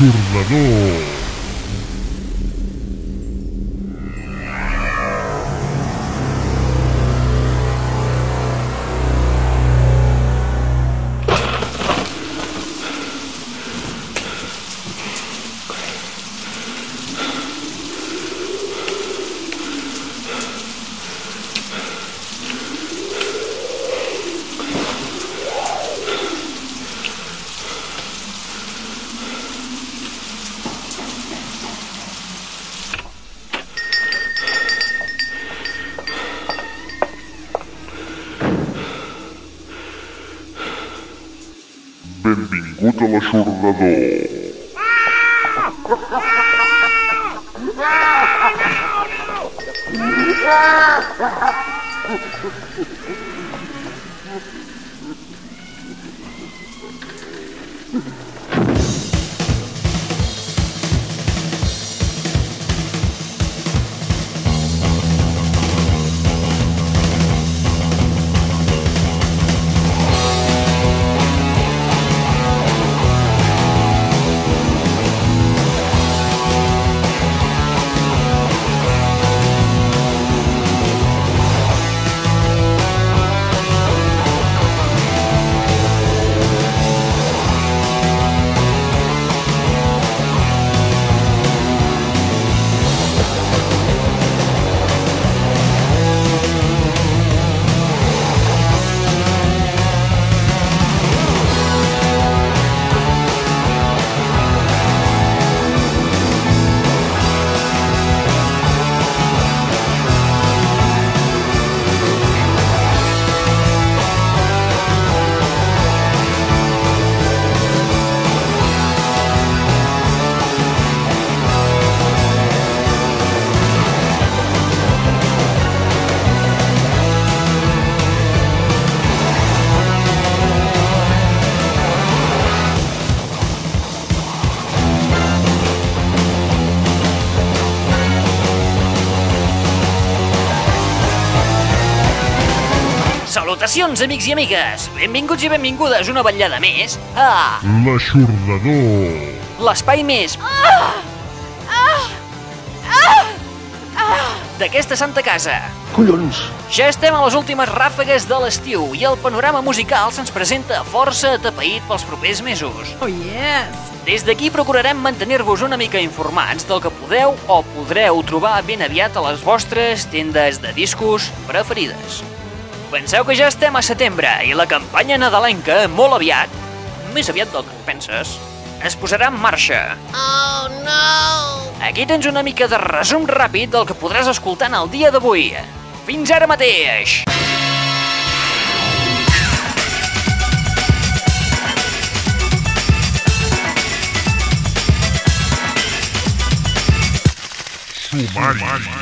L'aixordador. Salutacions, amics i amigues! Benvinguts i benvingudes una vetllada més a L'aixordador. l'espai més... d'aquesta santa casa. Collons! Ja estem a les últimes ràfegues de l'estiu i el panorama musical se'ns presenta força atapeït pels propers mesos. Oh, yes! Des d'aquí procurarem mantenir-vos una mica informats del que podeu o podreu trobar ben aviat a les vostres tendes de discos preferides. Penseu que ja estem a setembre i la campanya nadalenca molt aviat, més aviat del que penses, es posarà en marxa. Oh, no! Aquí tens una mica de resum ràpid del que podràs escoltar en el dia d'avui. Fins ara mateix! Sumari. So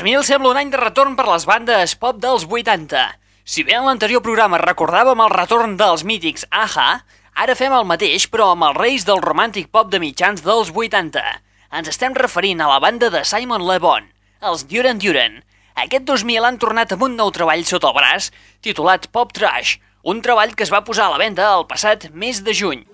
2000 sembla un any de retorn per les bandes pop dels 80. Si bé en l'anterior programa recordàvem el retorn dels mítics AHA, ara fem el mateix però amb els reis del romàntic pop de mitjans dels 80. Ens estem referint a la banda de Simon Le Bon, els Duran Duran. Aquest 2000 han tornat amb un nou treball sota el braç, titulat Pop Trash, un treball que es va posar a la venda el passat mes de juny.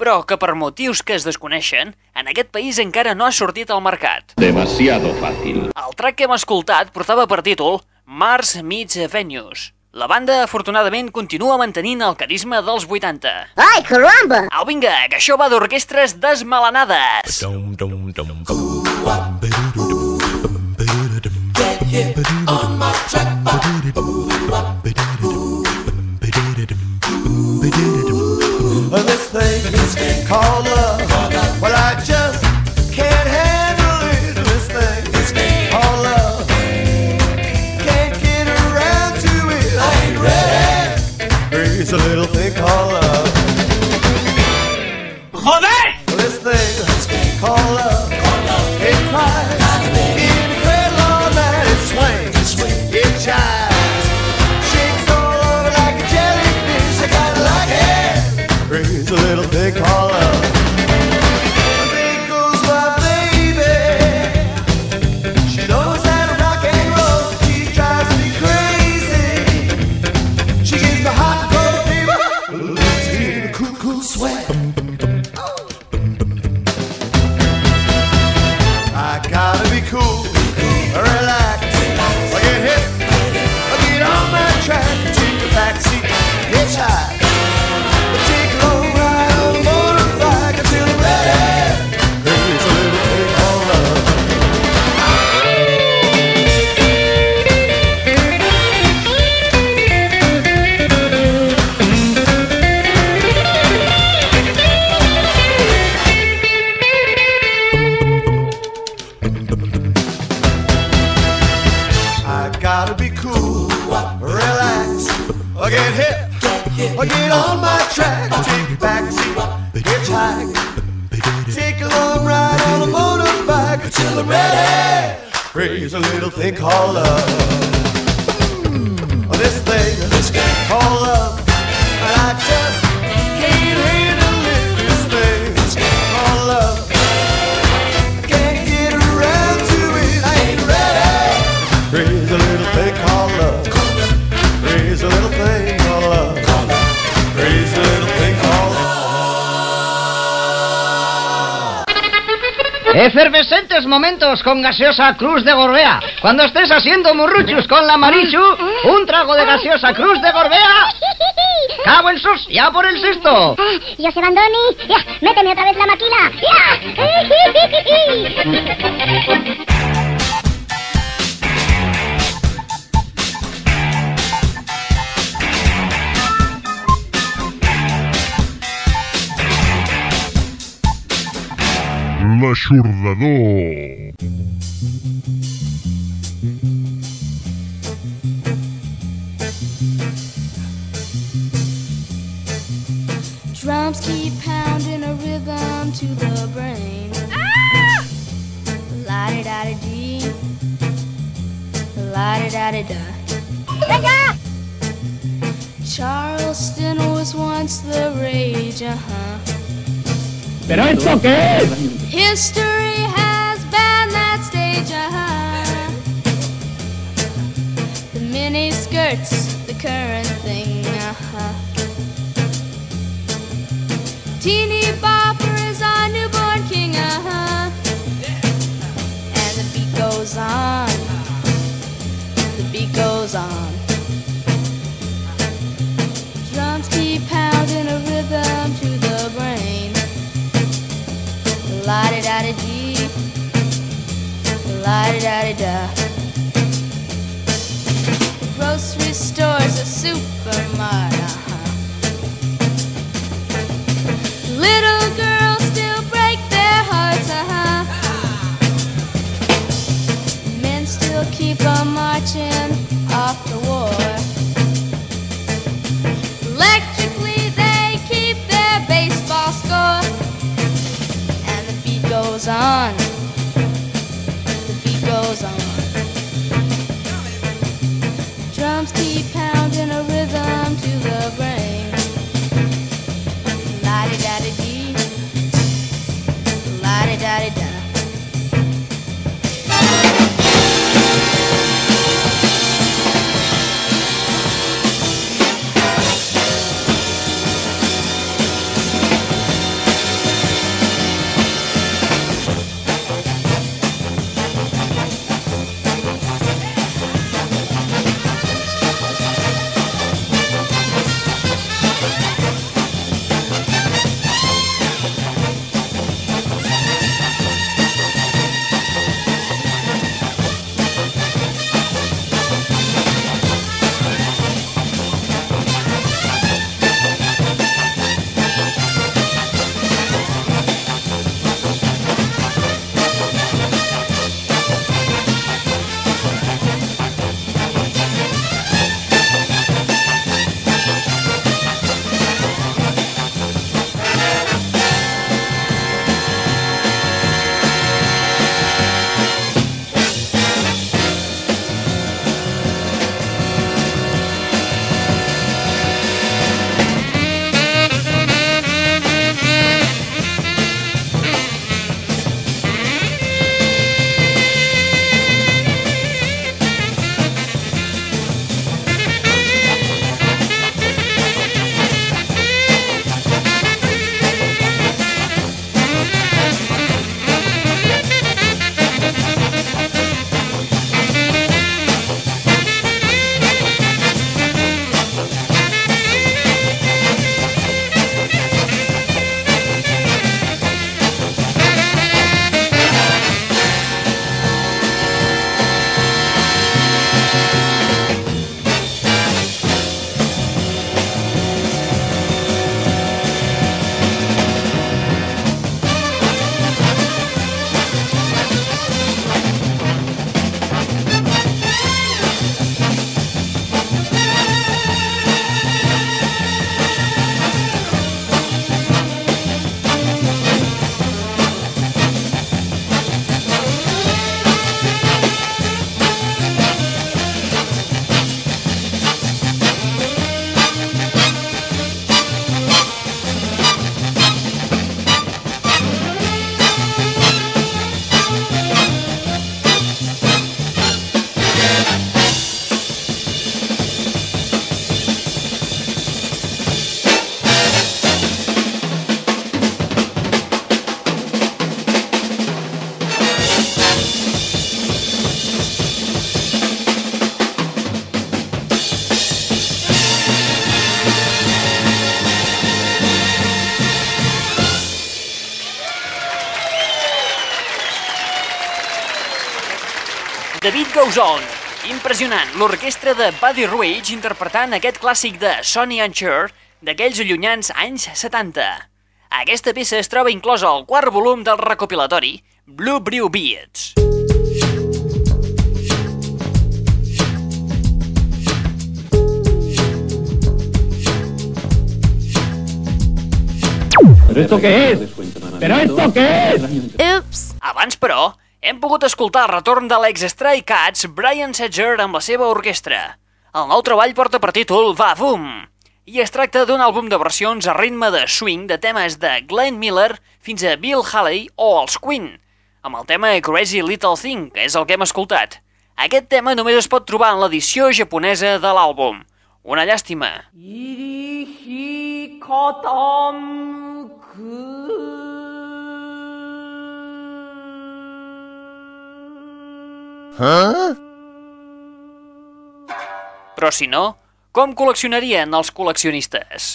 Però que per motius que es desconeixen, en aquest país encara no ha sortit al mercat. Demasiado fácil. El track que hem escoltat portava per títol Mars Meets Venus. La banda, afortunadament, continua mantenint el carisma dels 80. Ai, caramba! Au, vinga, que això va d'orquestres desmelenades. This thing called love. Well, I just sweat. little pink holler. Con gaseosa Cruz de Gorbea. Cuando estés haciendo murruchus con la Marichu, un trago de gaseosa Cruz de Gorbea. ¡Cabo en sus! ¡Ya por el sexto! Ah, Ay, ¡José Bandoni! ¡Ya! ¡Méteme otra vez la maquila! ¡Ya! Churdador. history has banned that stage uh-huh. The mini skirts, the current thing uh-huh. Teeny bar la da da da. Grocery stores, are supermarket. Uh-huh. Little girls still break their hearts. Uh-huh. Men still keep on marching off the war. Electrically they keep their baseball score, and the beat goes on. Goes On. Impressionant, l'orquestra de Buddy Rich interpretant aquest clàssic de Sonny and Cher d'aquells allunyants anys 70. Aquesta peça es troba inclosa al quart volum del recopilatori Blue Brew Beats. ¿Pero esto qué es? ¿Pero esto qué es? Oops. Abans, però, hem pogut escoltar el retorn de l'ex-Stray Cats Brian Setzer amb la seva orquestra. El nou treball porta per títol Va Boom i es tracta d'un àlbum de versions a ritme de swing de temes de Glenn Miller fins a Bill Haley o els Queen, amb el tema Crazy Little Thing, que és el que hem escoltat. Aquest tema només es pot trobar en l'edició japonesa de l'àlbum. Una llàstima. Però si no, com col·leccionarien els col·leccionistes?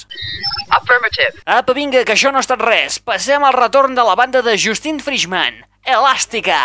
Affirmative. Apa, vinga, que això no ha estat res. Passem al retorn de la banda de Justin Frischman, Elàstica.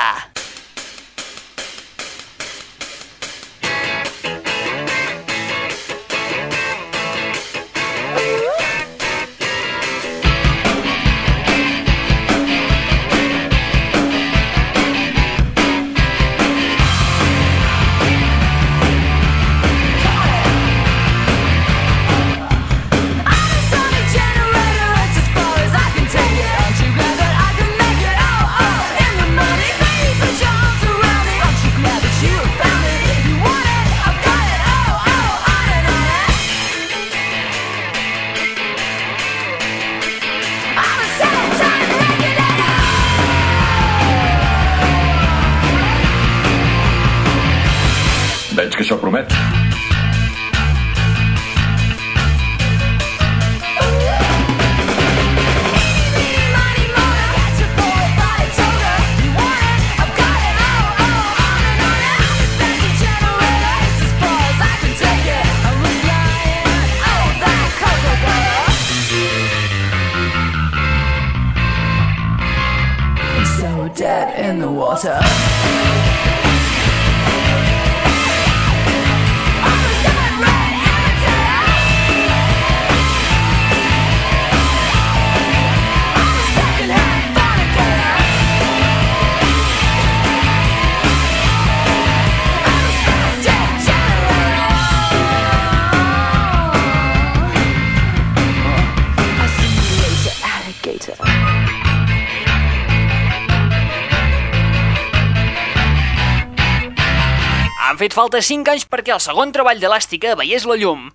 Fet falta 5 anys perquè el segon treball d'Elàstica veiés la llum.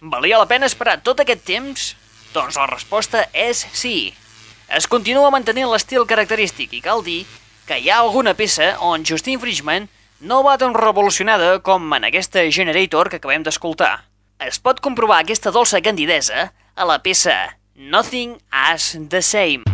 Valia la pena esperar tot aquest temps? Doncs la resposta és sí. Es continua mantenint l'estil característic i cal dir que hi ha alguna peça on Justin Frischman no va tan revolucionada com en aquesta Generator que acabem d'escoltar. Es pot comprovar aquesta dolça candidesa a la peça Nothing as the Same.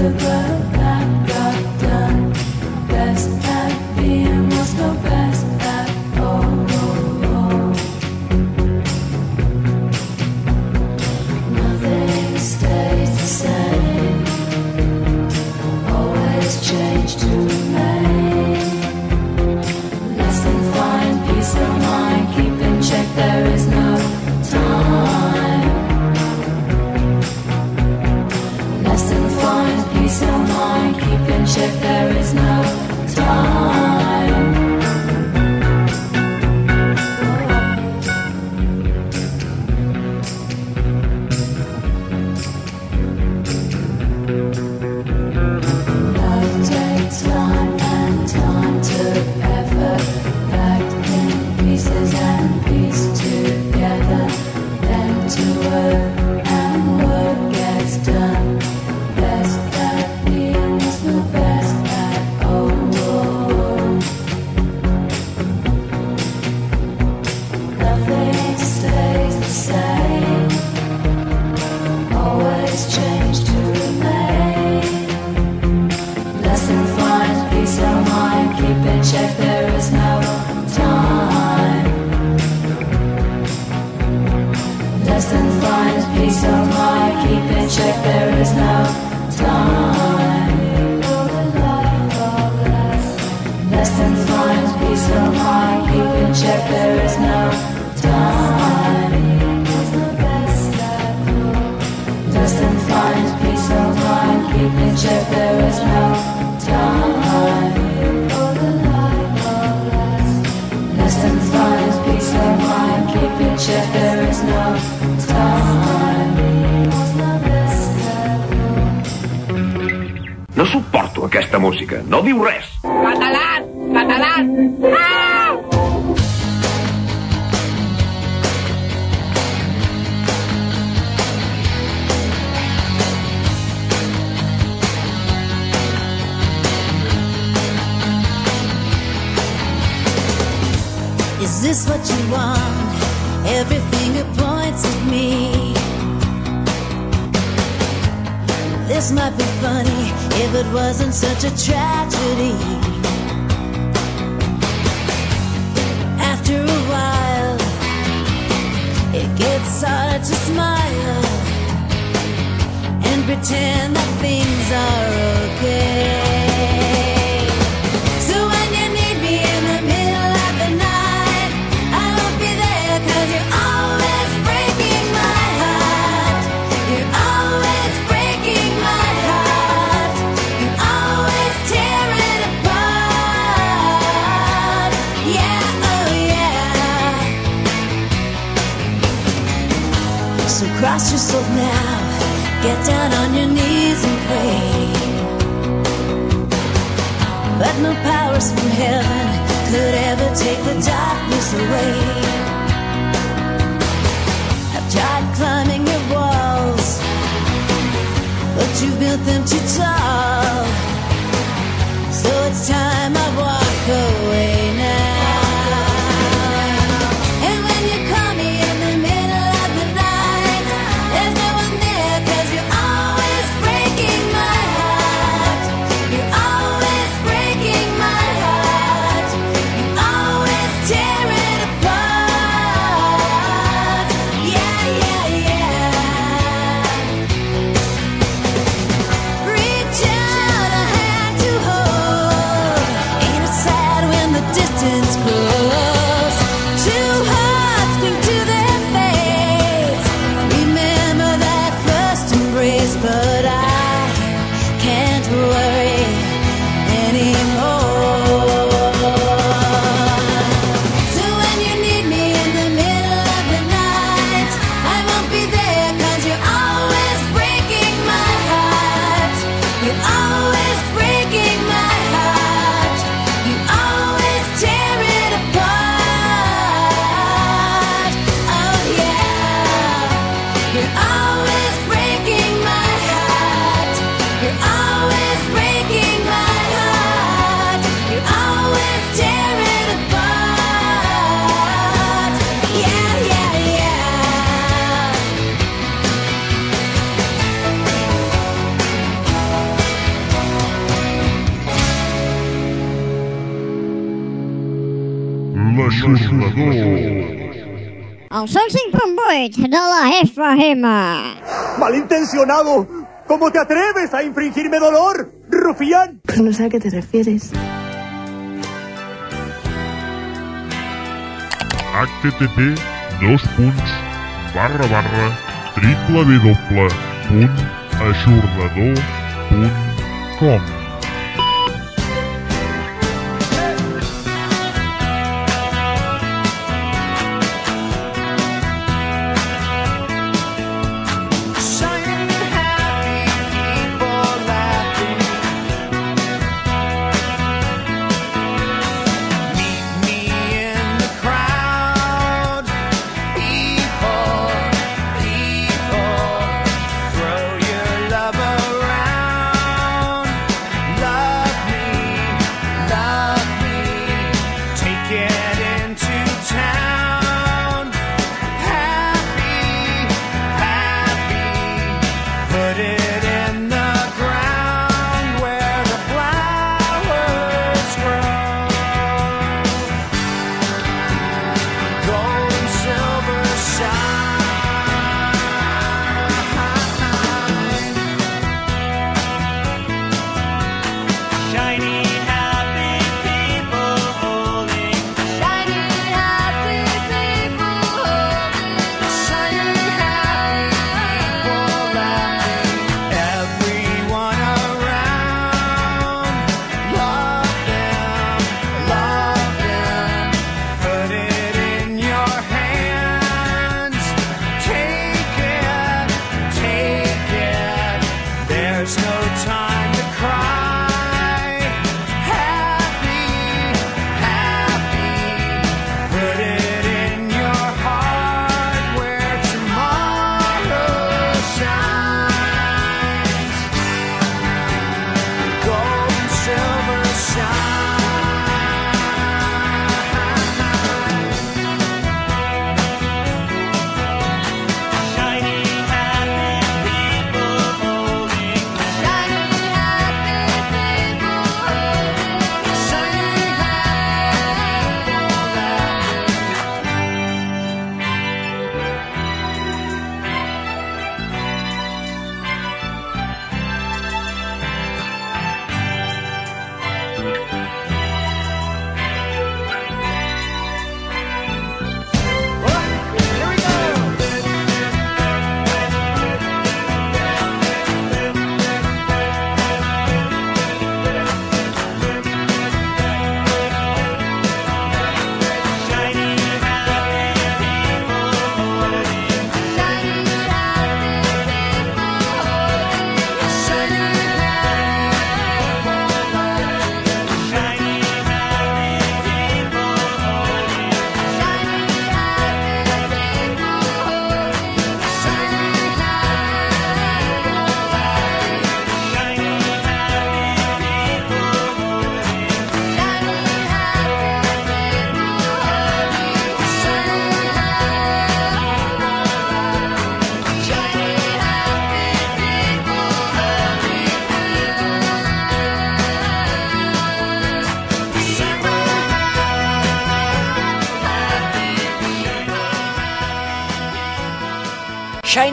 the ground. on your knees and pray. But no powers from heaven could ever take the darkness away. I've tried climbing your walls, but you built them too tall. So it's time I walk away. something from Boyd, de la jefa Gema. ¡Malintencionado! ¿Cómo te atreves a infringirme dolor, rufián? Pero no sé a qué te refieres. http dos punts barra barra www.ajornador.com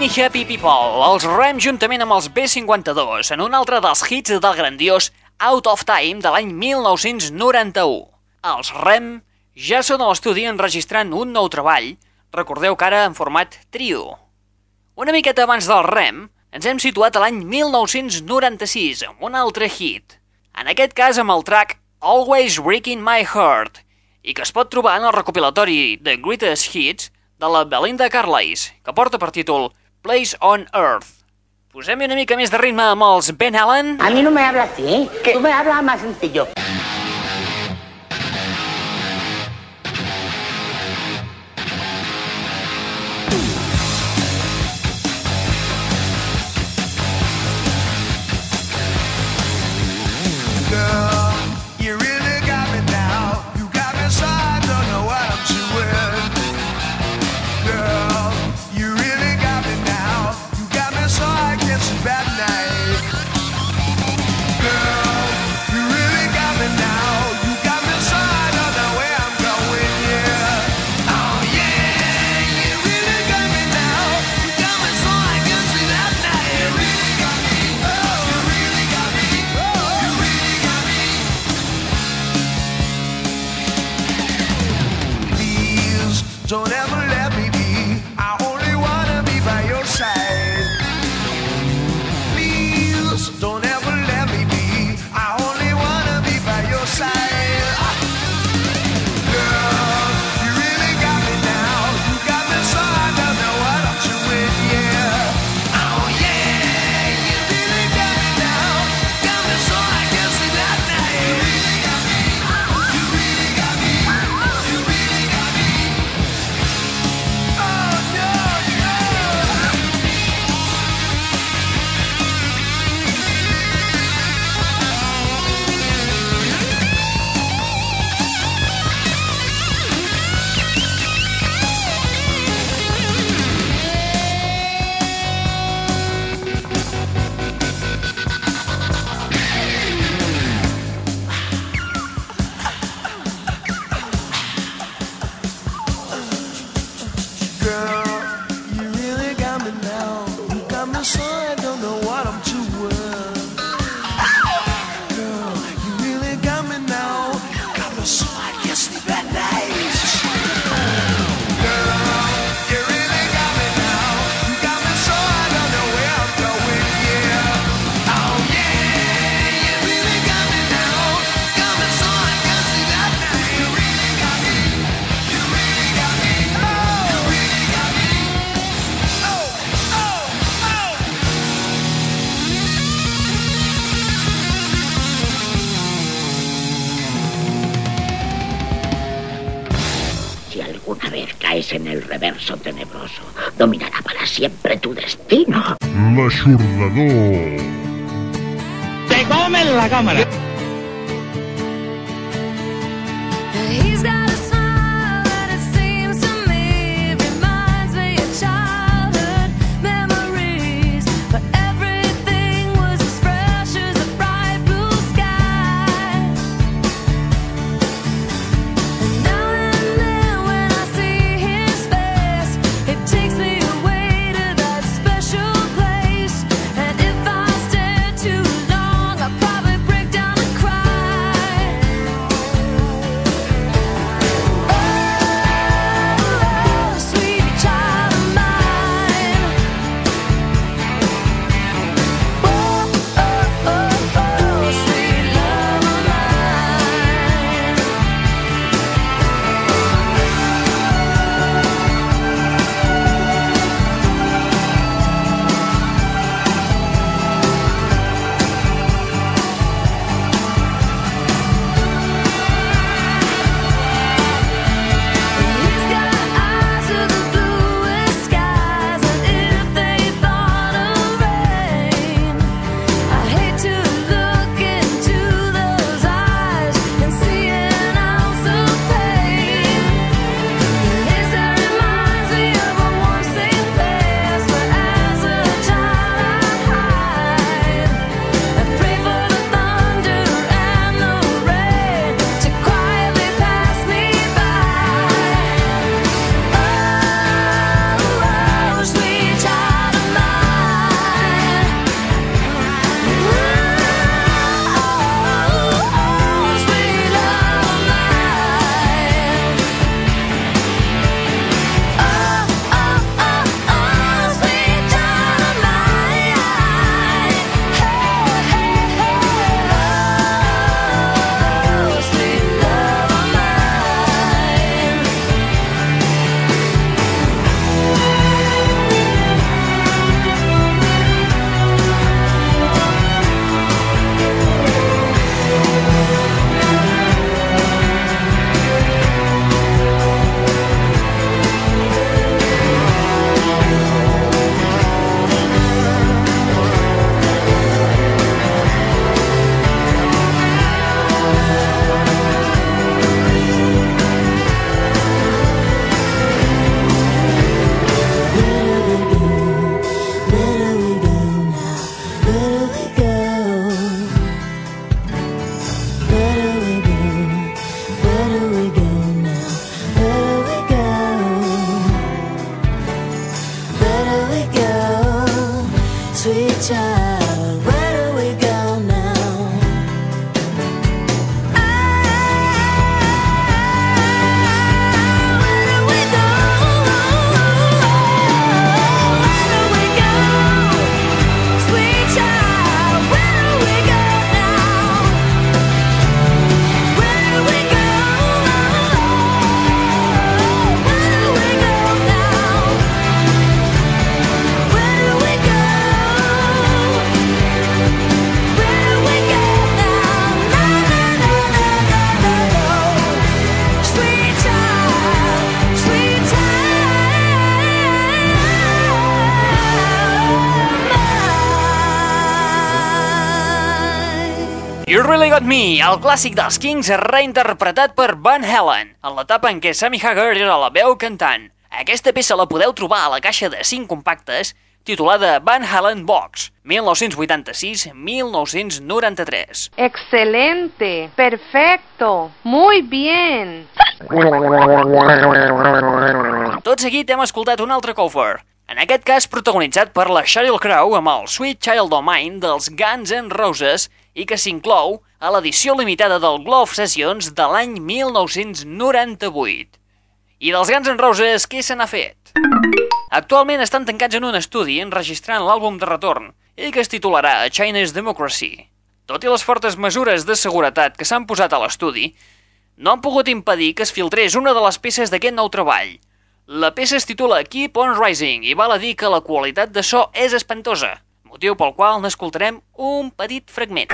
Happy Happy People, els rem juntament amb els B-52 en un altre dels hits del grandiós Out of Time de l'any 1991. Els rem ja són a l'estudi enregistrant un nou treball, recordeu que ara en format trio. Una miqueta abans del rem, ens hem situat a l'any 1996 amb un altre hit, en aquest cas amb el track Always Breaking My Heart, i que es pot trobar en el recopilatori The Greatest Hits de la Belinda Carlisle, que porta per títol Place on Earth. Posem-hi una mica més de ritme amb els Ben Allen. A mi no me habla así, eh? ¿Qué? Tú me hablas más sencillo. eixordador Got Me, el clàssic dels Kings reinterpretat per Van Halen, en l'etapa en què Sammy Hagar era la veu cantant. Aquesta peça la podeu trobar a la caixa de 5 compactes titulada Van Halen Box, 1986-1993. Excelente, perfecto, muy bien. Tot seguit hem escoltat un altre cover, en aquest cas protagonitzat per la Sheryl Crow amb el Sweet Child O' Mine dels Guns N' Roses i que s'inclou a l'edició limitada del Glove Sessions de l'any 1998. I dels Guns N' Roses, què se n'ha fet? Actualment estan tancats en un estudi enregistrant l'àlbum de retorn i que es titularà A China's Democracy. Tot i les fortes mesures de seguretat que s'han posat a l'estudi, no han pogut impedir que es filtrés una de les peces d'aquest nou treball. La peça es titula Keep on Rising i val a dir que la qualitat de so és espantosa, motiu pel qual n'escoltarem un petit fragment.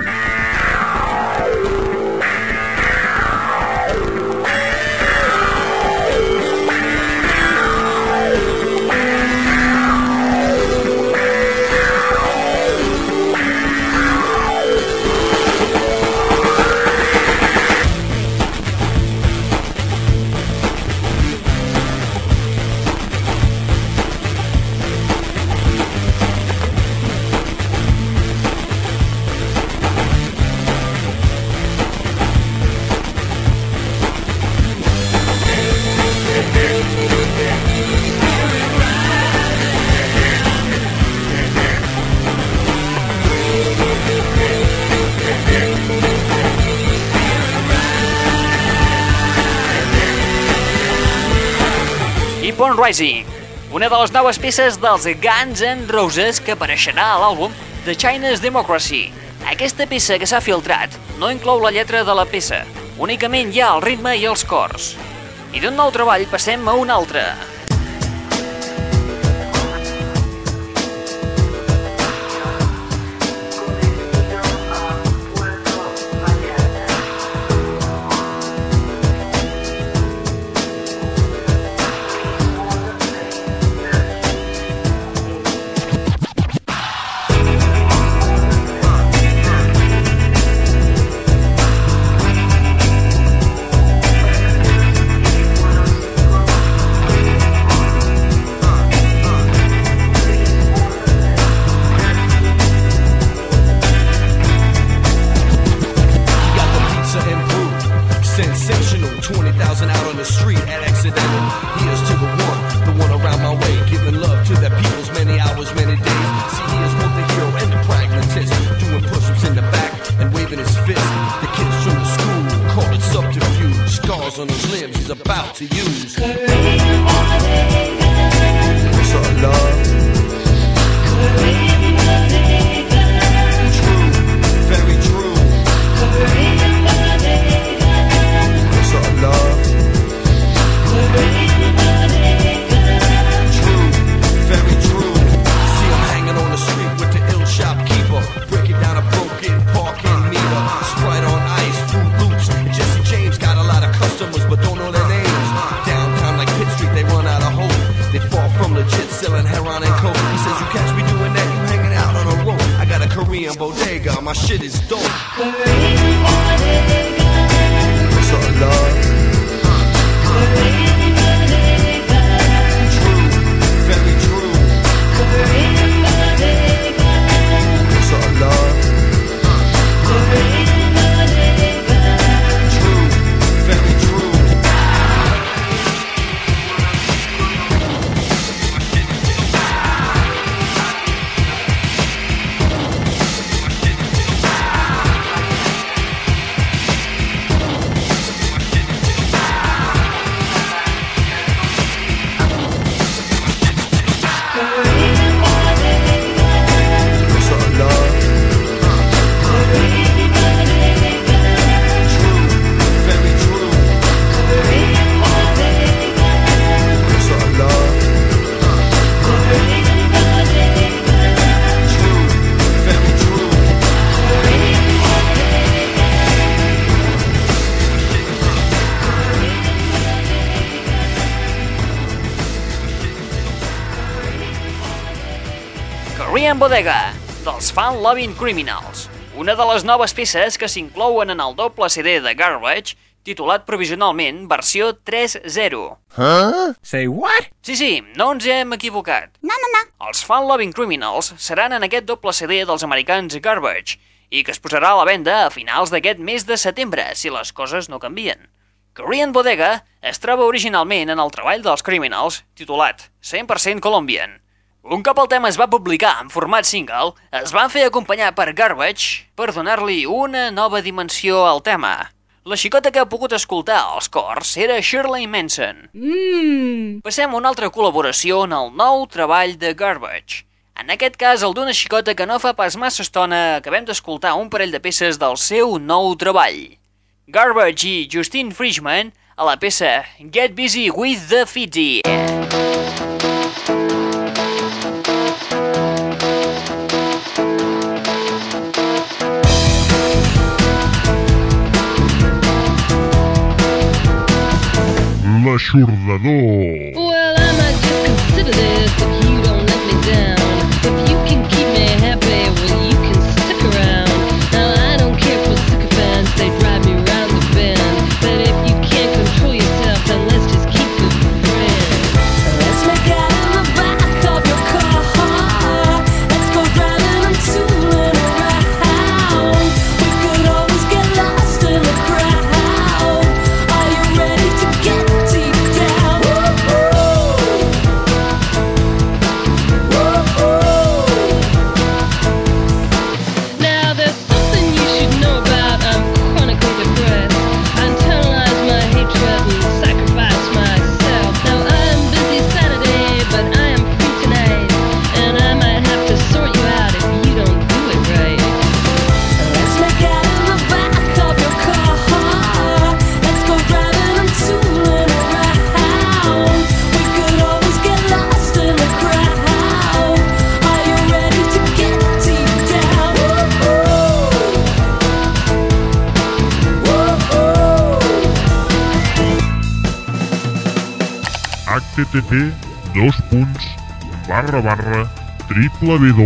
Rising, una de les noves peces dels Guns N' Roses que apareixerà a l'àlbum The China's Democracy. Aquesta peça que s'ha filtrat no inclou la lletra de la peça, únicament hi ha el ritme i els cors. I d'un nou treball passem a un altre. Bodega, dels Fan Loving Criminals, una de les noves peces que s'inclouen en el doble CD de Garbage, titulat provisionalment versió 3.0. Huh? Say what? Sí, sí, no ens hem equivocat. No, no, no. Els Fan Loving Criminals seran en aquest doble CD dels americans Garbage i que es posarà a la venda a finals d'aquest mes de setembre, si les coses no canvien. Korean Bodega es troba originalment en el treball dels Criminals, titulat 100% Colombian. Un cop el tema es va publicar en format single, es van fer acompanyar per Garbage per donar-li una nova dimensió al tema. La xicota que ha pogut escoltar els cors era Shirley Manson. Mmm. Passem a una altra col·laboració en el nou treball de Garbage. En aquest cas, el d'una xicota que no fa pas massa estona acabem d'escoltar un parell de peces del seu nou treball. Garbage i Justine Frischman a la peça Get Busy with the Fitzy. L'aixordador. Well, http dos punts barra barra www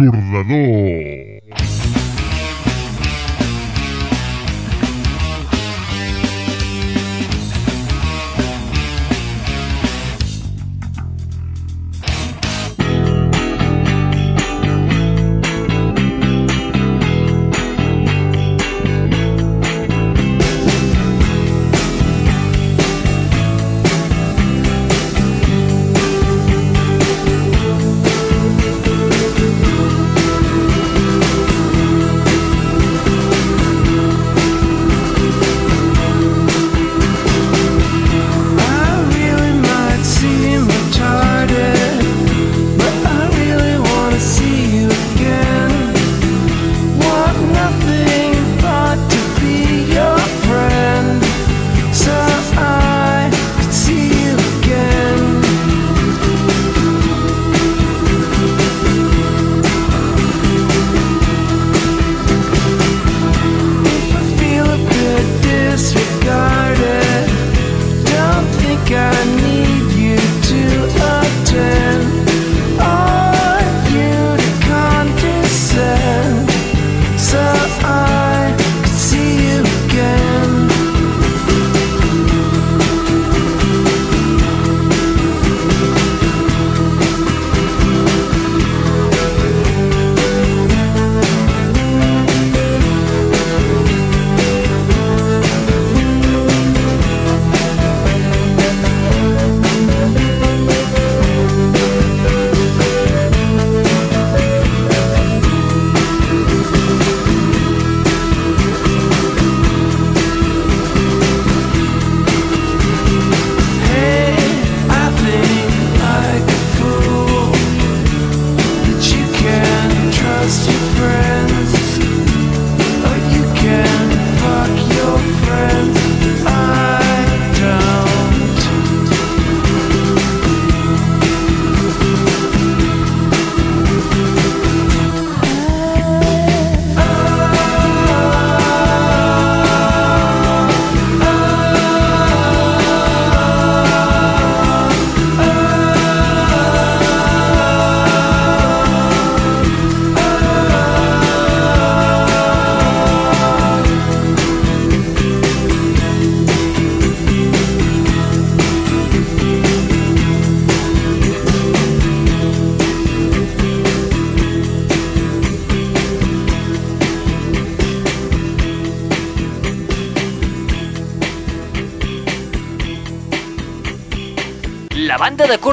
l'aixordador.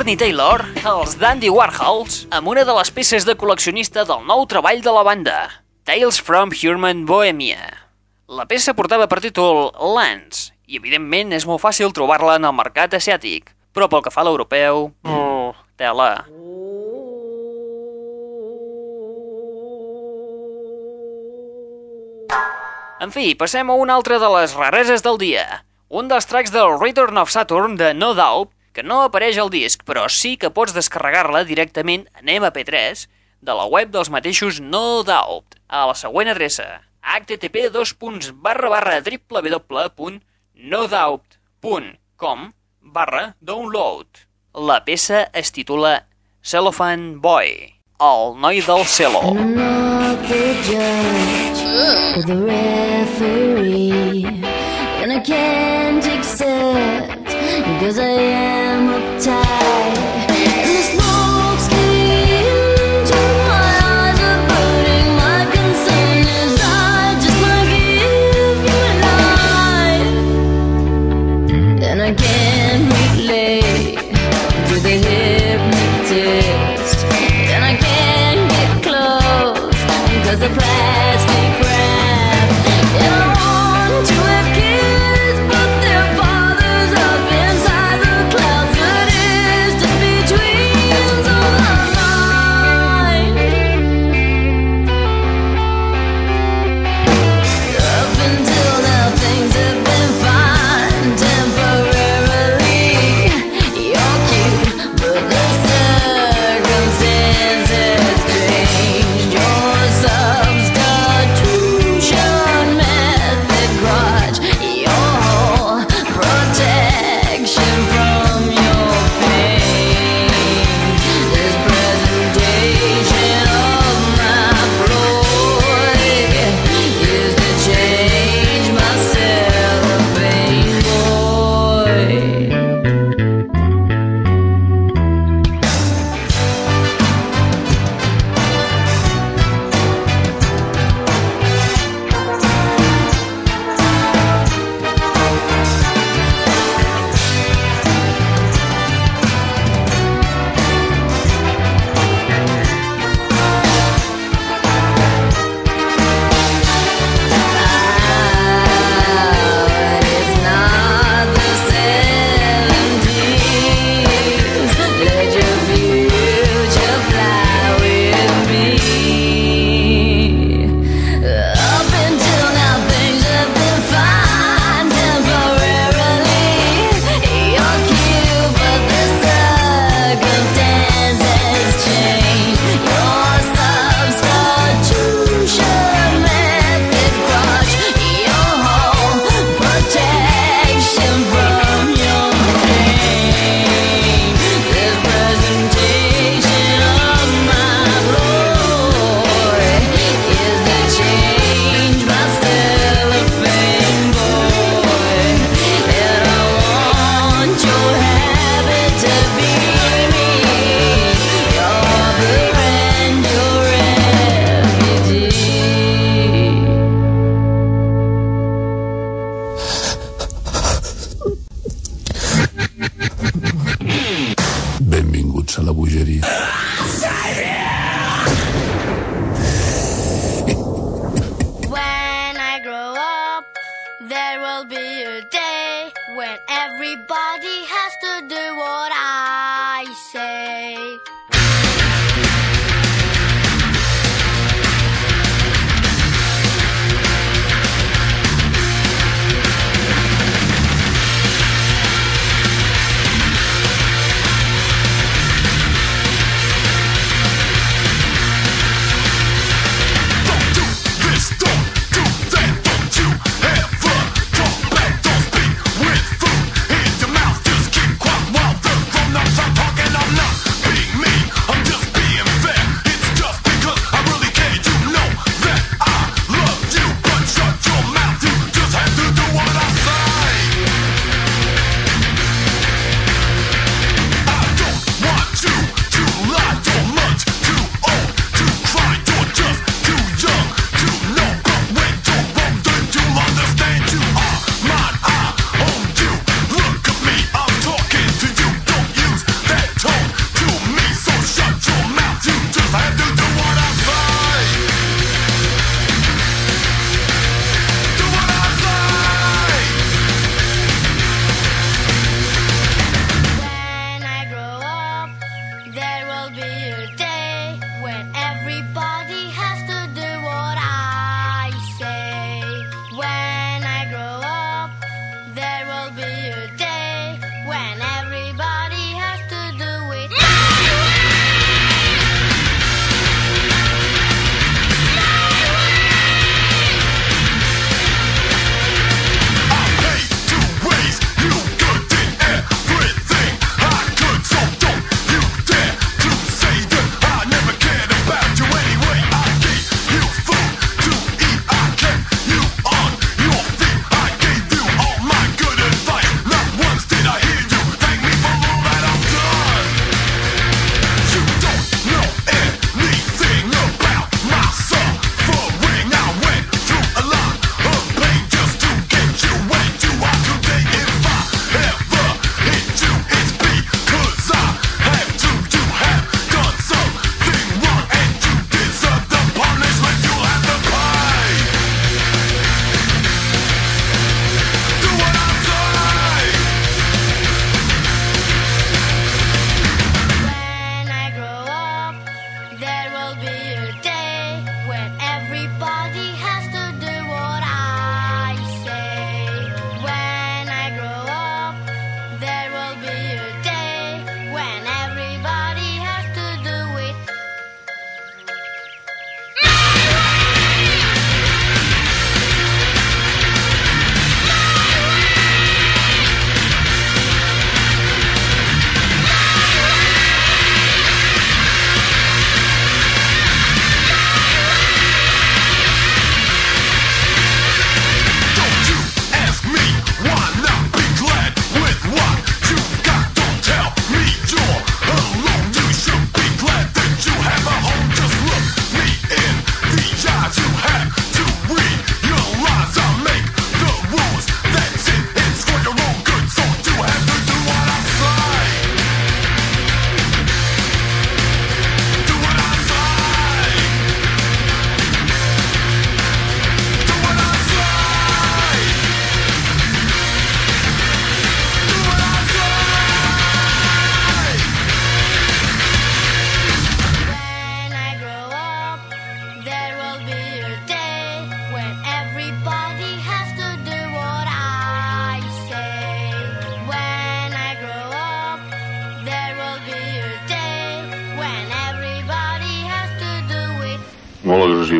Courtney Taylor, els Dandy Warhols, amb una de les peces de col·leccionista del nou treball de la banda, Tales from Human Bohemia. La peça portava per títol Lance, i evidentment és molt fàcil trobar-la en el mercat asiàtic, però pel que fa a l'europeu, oh, tela. En fi, passem a una altra de les rareses del dia. Un dels tracks del Return of Saturn de No Doubt, que no apareix al disc, però sí que pots descarregar-la directament en MP3 de la web dels mateixos No Doubt, a la següent adreça http www.nodoubt.com barra download. La peça es titula Cellophane Boy, el noi del referee, and I can't accept because I am uptight.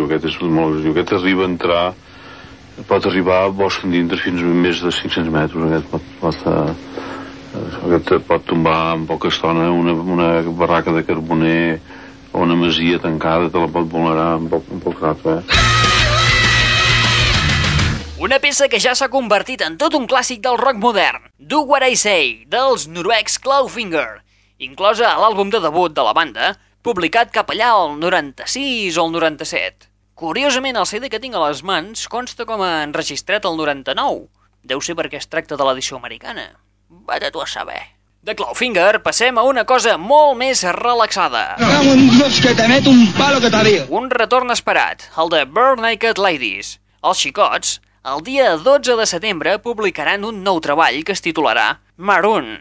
Aquest és molt. Aquest arriba a entrar, pot arribar a bosc endintre fins a més de 500 metres. Aquest pot, pot, eh, aquest pot tombar en poca estona una, una barraca de carboner o una masia tancada, te la pot vulnerar en poc, en poc rato, eh? Una peça que ja s'ha convertit en tot un clàssic del rock modern, Do What I Say, dels noruecs Clawfinger, inclosa a l'àlbum de debut de la banda, publicat cap allà al 96 o el 97. Curiosament, el CD que tinc a les mans consta com a enregistrat el 99. Deu ser perquè es tracta de l'edició americana. Vete tu a saber. De Clawfinger passem a una cosa molt més relaxada. Un palo que Un retorn esperat, el de Burn Naked Ladies. Els xicots, el dia 12 de setembre publicaran un nou treball que es titularà Maroon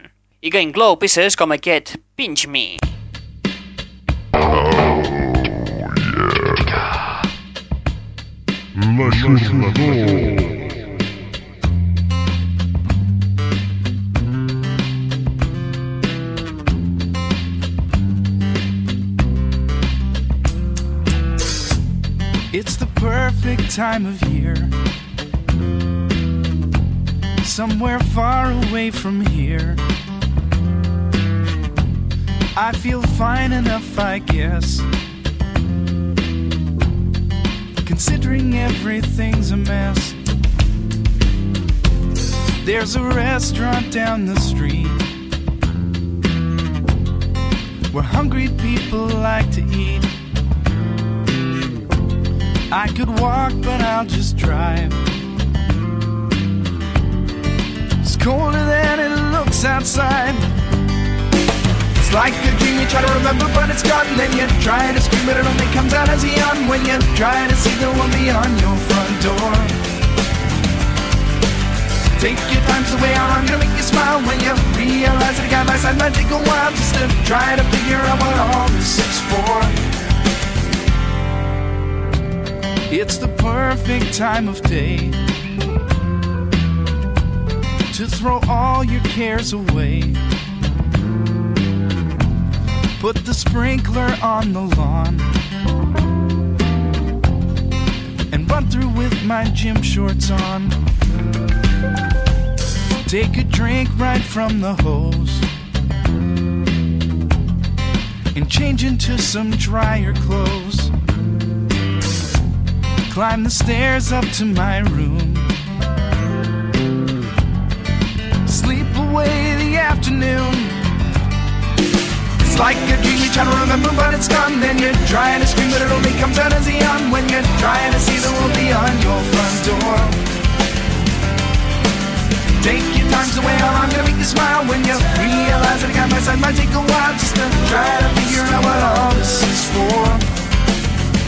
i que inclou peces com aquest Pinch Me. It's the perfect time of year. Somewhere far away from here. I feel fine enough, I guess. Considering everything's a mess. There's a restaurant down the street where hungry people like to eat. I could walk, but I'll just drive. It's colder than it looks outside. It's like a dream you try to remember, but it's gone. Then you try to scream, but it only comes out as a yawn when you try to see the one beyond your front door. Take your time, so way out, I'm gonna make you smile when you realize that a guy by side might take a while just to try to figure out what all this is for. It's the perfect time of day to throw all your cares away. Put the sprinkler on the lawn and run through with my gym shorts on. Take a drink right from the hose and change into some drier clothes. Climb the stairs up to my room. Sleep away the afternoon. Like a dream you try to remember, but it's gone. Then you're trying to scream, but it only comes out as a yawn when you're trying to see the world beyond your front door. Take your time, out, I'm gonna make you smile when you realize that a guy by side might take a while just to try to figure out what all this is for.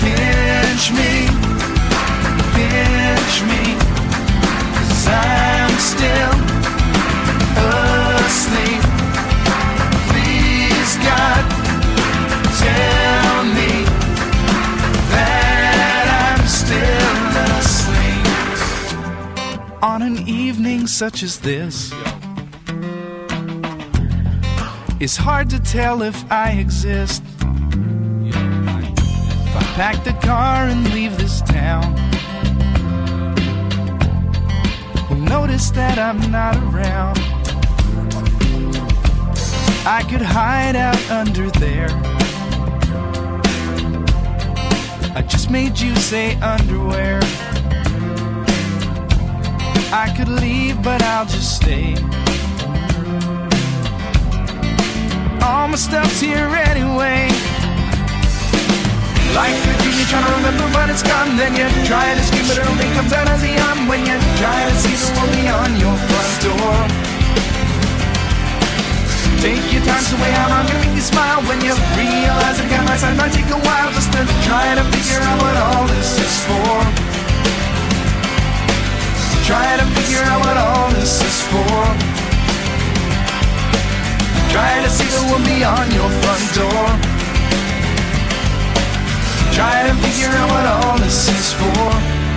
Pinch me, pinch me, I'm still asleep. On an evening such as this, it's hard to tell if I exist. If I pack the car and leave this town, will notice that I'm not around. I could hide out under there. I just made you say underwear. I could leave, but I'll just stay. All my stuff's here anyway. Like a dream you're trying to remember, but it's gone. Then you try to scream, but it only comes out as a yawn when you try to see the world beyond your front door. Take your time, way out, I'm gonna make you smile when you realize a guy my side might take a while just to try to figure out what all this is for. Try to figure out what all this is for. Try to see the world beyond your front door. Try to figure out what all this is for.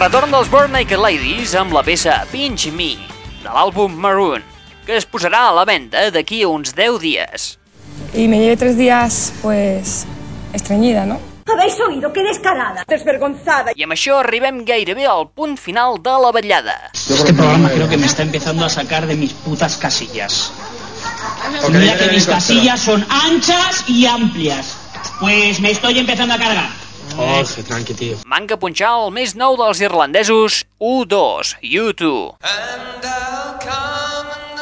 Retorn dels Born Naked Ladies amb la peça Pinch Me, de l'àlbum Maroon, que es posarà a la venda d'aquí a uns 10 dies. Y me llevé tres días, pues, estreñida, ¿no? ¿Habéis oído? ¡Qué descarada! Desvergonzada. I amb això arribem gairebé al punt final de la vetllada. Este programa creo que me está empezando a sacar de mis putas casillas. Mira que mis casillas son anchas y amplias. Pues me estoy empezando a cargar. Jorge, tranqui, tío. Manca punxar el més nou dels irlandesos U2, U2.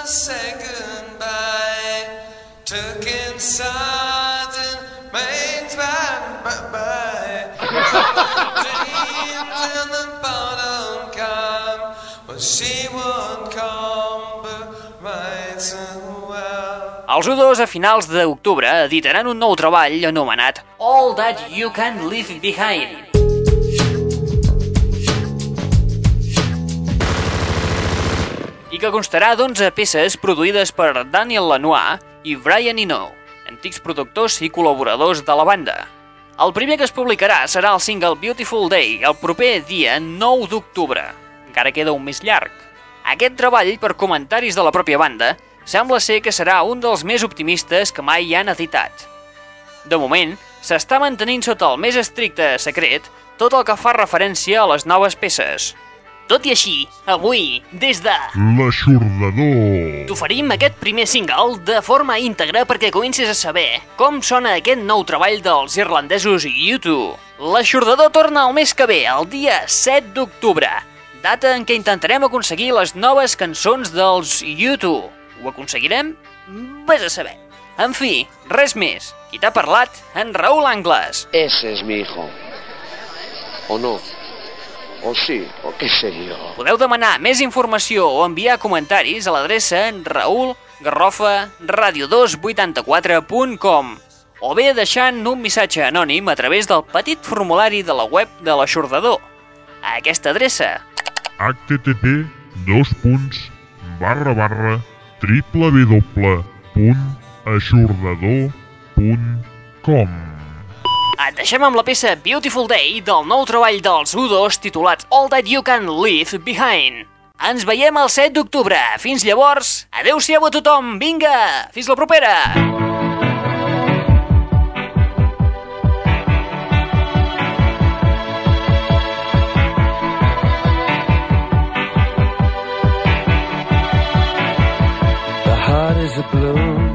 say goodbye. Took inside Els U2 a finals d'octubre editaran un nou treball anomenat All That You Can Leave Behind. i que constarà d'11 peces produïdes per Daniel Lanois i Brian Eno, antics productors i col·laboradors de la banda. El primer que es publicarà serà el single Beautiful Day el proper dia 9 d'octubre. Encara queda un mes llarg. Aquest treball, per comentaris de la pròpia banda, sembla ser que serà un dels més optimistes que mai han editat. De moment, s'està mantenint sota el més estricte secret tot el que fa referència a les noves peces. Tot i així, avui, des de... L'aixordador. T'oferim aquest primer single de forma íntegra perquè comencis a saber com sona aquest nou treball dels irlandesos U2. L'aixordador torna el mes que ve, el dia 7 d'octubre, data en què intentarem aconseguir les noves cançons dels U2. Ho aconseguirem? Ves a saber. En fi, res més. Qui t'ha parlat? En Raül Angles. Ese es mi hijo. ¿O no? ¿O sí? ¿O qué sé yo? Podeu demanar més informació o enviar comentaris a l'adreça raül garrofa radio284.com o bé deixant un missatge anònim a través del petit formulari de la web de l'aixordador. A aquesta adreça. http dos punts barra barra www.aixordador.com Et deixem amb la peça Beautiful Day del nou treball dels U2 titulat All That You Can Leave Behind. Ens veiem el 7 d'octubre. Fins llavors, adeu-siau a tothom. Vinga, fins la propera. Heart is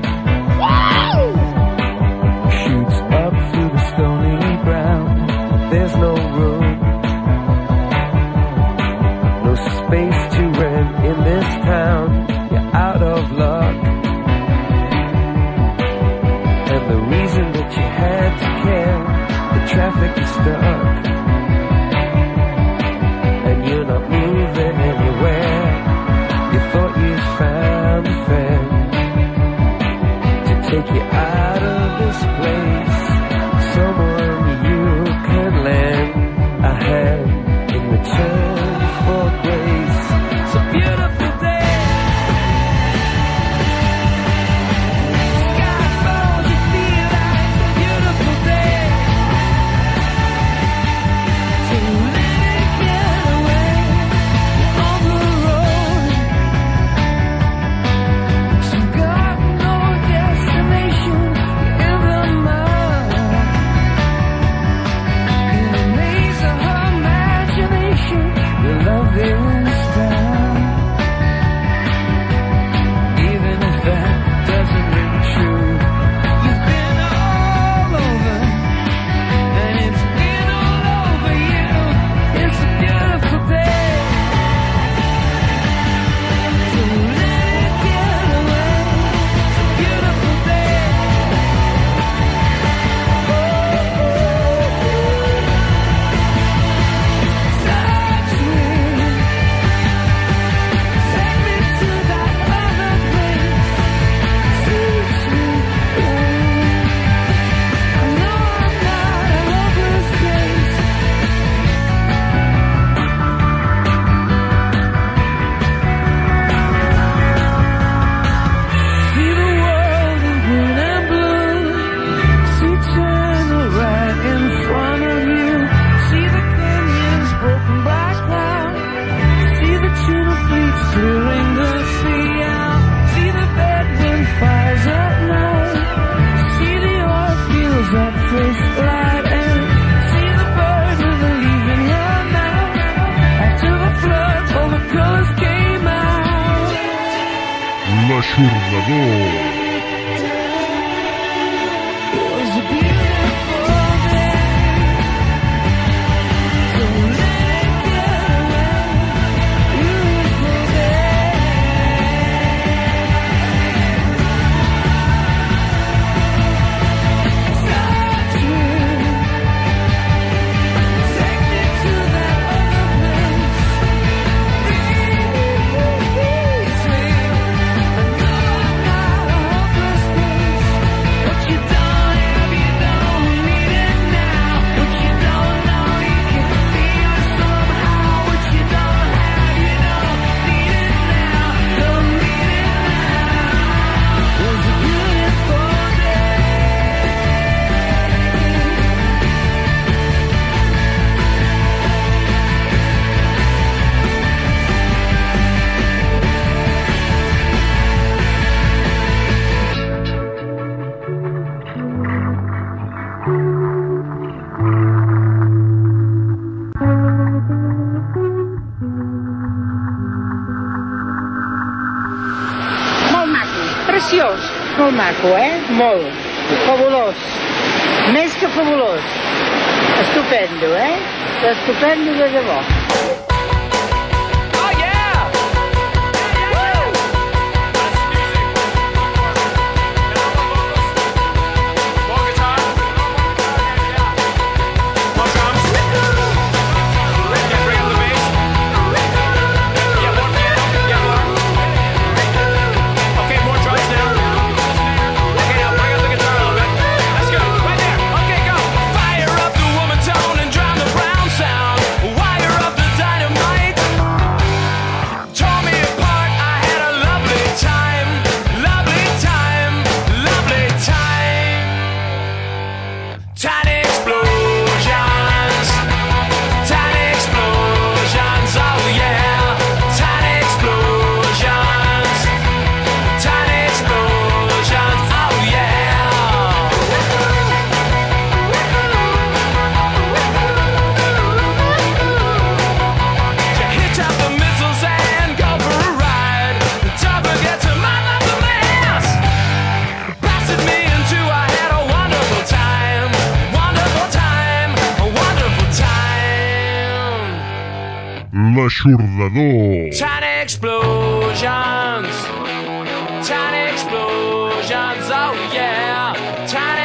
molt maco, eh? Molt. Fabulós. Més que fabulós. Estupendo, eh? Estupendo de debò. L'aixordador. Tiny explosions, tiny explosions, oh yeah, tiny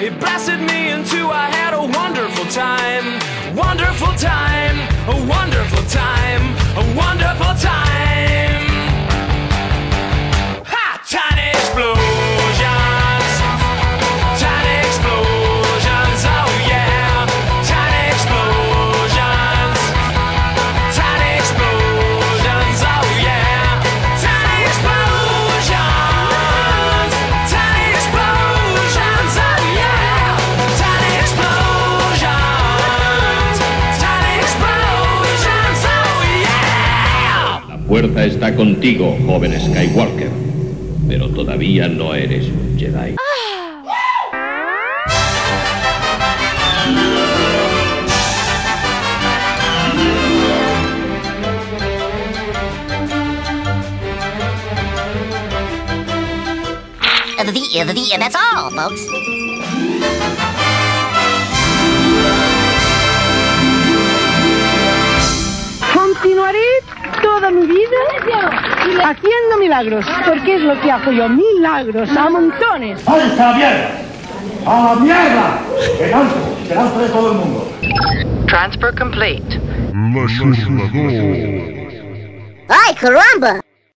It blasted me into I had a wonderful time. Wonderful time. A wonderful time. A wonderful time. Fuerza está contigo, joven Skywalker. Pero todavía no eres un Jedi. The, the, that's all, folks. Toda mi vida haciendo milagros, porque es lo que hago yo, milagros a montones. ¡Váyanse a la mierda! ¡A la mierda! ¡Delante! ¡Delante de todo el mundo! Transfer complete. Ai, caramba!